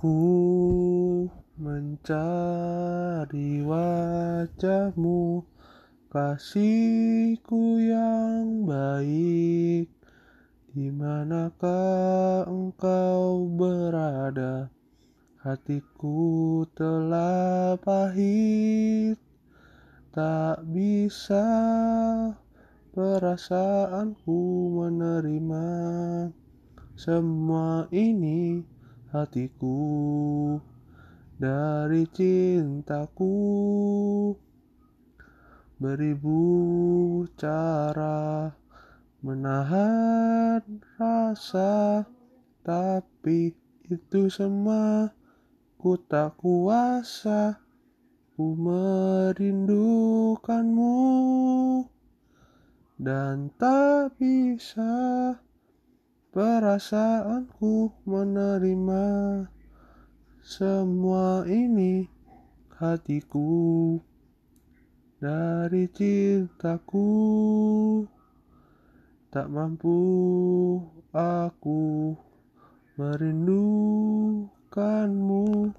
Aku mencari wajahmu Kasihku yang baik. Di manakah engkau berada? Hatiku telah pahit. Tak bisa perasaanku menerima Semua ini hatiku dari cintaku. Beribu cara menahan rasa tapi itu semua ku tak kuasa. Ku merindukanmu dan tak bisa Perasaanku menerima semua ini hatiku dari cintaku tak mampu aku merindukanmu.